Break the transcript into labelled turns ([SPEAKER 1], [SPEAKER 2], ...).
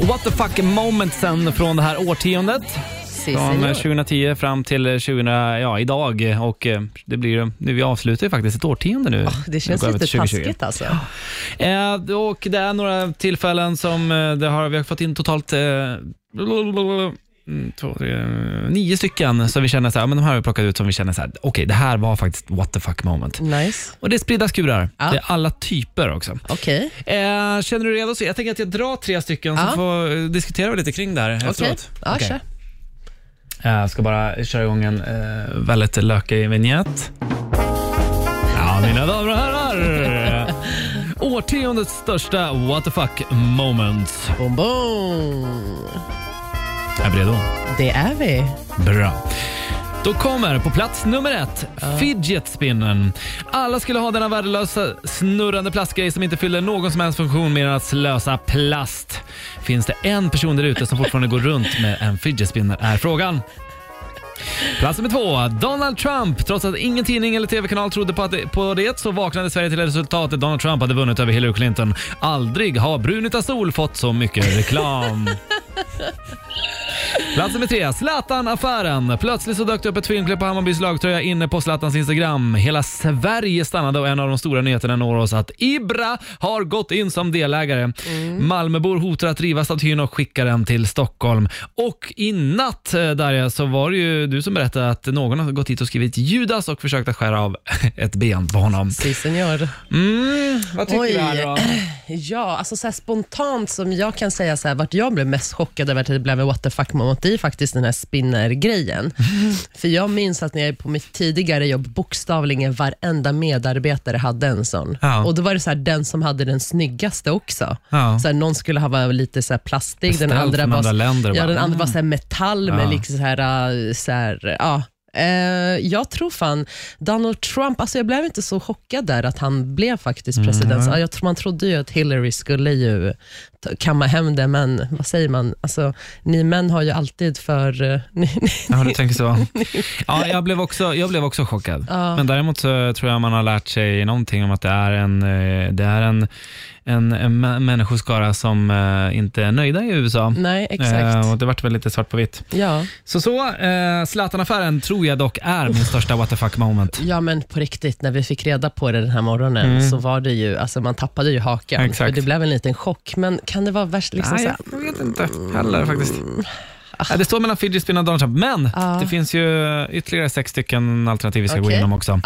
[SPEAKER 1] What the fuck momentsen från det här årtiondet.
[SPEAKER 2] Si,
[SPEAKER 1] Från
[SPEAKER 2] senor.
[SPEAKER 1] 2010 fram till 2000, ja, idag. Och eh, det blir, nu, vi avslutar ju faktiskt ett årtionde nu.
[SPEAKER 2] Det känns lite
[SPEAKER 1] till 2020.
[SPEAKER 2] taskigt alltså.
[SPEAKER 1] Eh, och det är några tillfällen som eh, det har, vi har fått in totalt eh, två, tre, nio stycken som vi känner så här, men de här har vi plockat ut som vi känner så här, okej det här var faktiskt what the fuck moment.
[SPEAKER 2] Nice.
[SPEAKER 1] Och det är spridda skurar.
[SPEAKER 2] Ja.
[SPEAKER 1] Det är alla typer också.
[SPEAKER 2] Okej.
[SPEAKER 1] Eh, känner du redo? Så jag tänker att jag drar tre stycken så
[SPEAKER 2] Ja.
[SPEAKER 1] får eh, diskutera vi lite kring det här
[SPEAKER 2] Okej.
[SPEAKER 1] efteråt.
[SPEAKER 2] Ja,
[SPEAKER 1] Okej.
[SPEAKER 2] kör.
[SPEAKER 1] Jag ska bara köra igång en eh, väldigt lökig vignett. Ja, mina damer och herrar. Årtiondets största what the fuck moment.
[SPEAKER 2] Boom, boom.
[SPEAKER 1] Är vi redo?
[SPEAKER 2] Det är vi.
[SPEAKER 1] Bra. Då kommer på plats nummer ett, fidget spinnen. Alla skulle ha denna värdelösa snurrande plastgrej som inte fyller någon som helst funktion mer än att slösa plast. Finns det en person där ute som fortfarande går runt med en fidget spinner är frågan. Plats nummer två, Donald Trump. Trots att ingen tidning eller tv-kanal trodde på, att det, på det så vaknade Sverige till resultatet Donald Trump hade vunnit över Hillary Clinton. Aldrig har Brunita Sol fått så mycket reklam. Plats nummer tre, Zlatan-affären. Plötsligt så dök det upp ett filmklipp på Hammarbys lagtröja inne på Zlatans Instagram. Hela Sverige stannade och en av de stora nyheterna når oss att Ibra har gått in som delägare. Malmöbor hotar att riva statyn och skicka den till Stockholm. Och i natt eh, Darja, så var det ju du som berättade att någon har gått hit och skrivit Judas och försökt att skära av ett ben på honom.
[SPEAKER 2] Si, senor.
[SPEAKER 1] Mm, vad tycker
[SPEAKER 2] Oj.
[SPEAKER 1] du här då?
[SPEAKER 2] Ja, alltså så spontant som jag kan säga så här, vart jag blev mest chockad över att det blev en what the fuck moment, det är faktiskt den här spinner-grejen. För jag minns att när jag på mitt tidigare jobb, bokstavligen varenda medarbetare hade en sån.
[SPEAKER 1] Ja.
[SPEAKER 2] Och då var det så här, den som hade den snyggaste också.
[SPEAKER 1] Ja.
[SPEAKER 2] Så här, någon skulle ha varit lite så här plastig, den andra var,
[SPEAKER 1] andra länder,
[SPEAKER 2] ja, den andra var så metall med liksom så här, äh, så ja. Eh, jag tror fan Donald Trump, alltså jag blev inte så chockad där att han blev faktiskt
[SPEAKER 1] Mm.
[SPEAKER 2] president. Ja, jag tror man trodde ju att Hillary skulle ju kamma hem det, men vad säger man? Alltså, ni män har ju alltid för... eh, Ni, ni,
[SPEAKER 1] Ja, du tänker så. Ja, jag blev också, jag blev också chockad.
[SPEAKER 2] Ja.
[SPEAKER 1] Men däremot så tror jag man har lärt sig någonting om att det är en, eh, det är en, en, en mä- människoskara som eh, inte är nöjda i USA.
[SPEAKER 2] nej, exakt.
[SPEAKER 1] Eh, och det vart väl lite svart på vitt.
[SPEAKER 2] ja.
[SPEAKER 1] Så så, eh, Zlatan-affären tror jag dock är min största what the fuck moment.
[SPEAKER 2] ja, men på riktigt, när vi fick reda på det den här morgonen
[SPEAKER 1] Mm.
[SPEAKER 2] så var det ju, alltså man tappade ju hakan.
[SPEAKER 1] Exakt.
[SPEAKER 2] För det blev en liten chock, men kan det vara värst? Liksom så
[SPEAKER 1] Nej,
[SPEAKER 2] här,
[SPEAKER 1] jag vet inte heller faktiskt. Ja, det står mellan fidget spinner och Donald Trump, men
[SPEAKER 2] Ja.
[SPEAKER 1] det finns ju ytterligare sex stycken alternativ vi ska gå
[SPEAKER 2] Okej.
[SPEAKER 1] igenom också.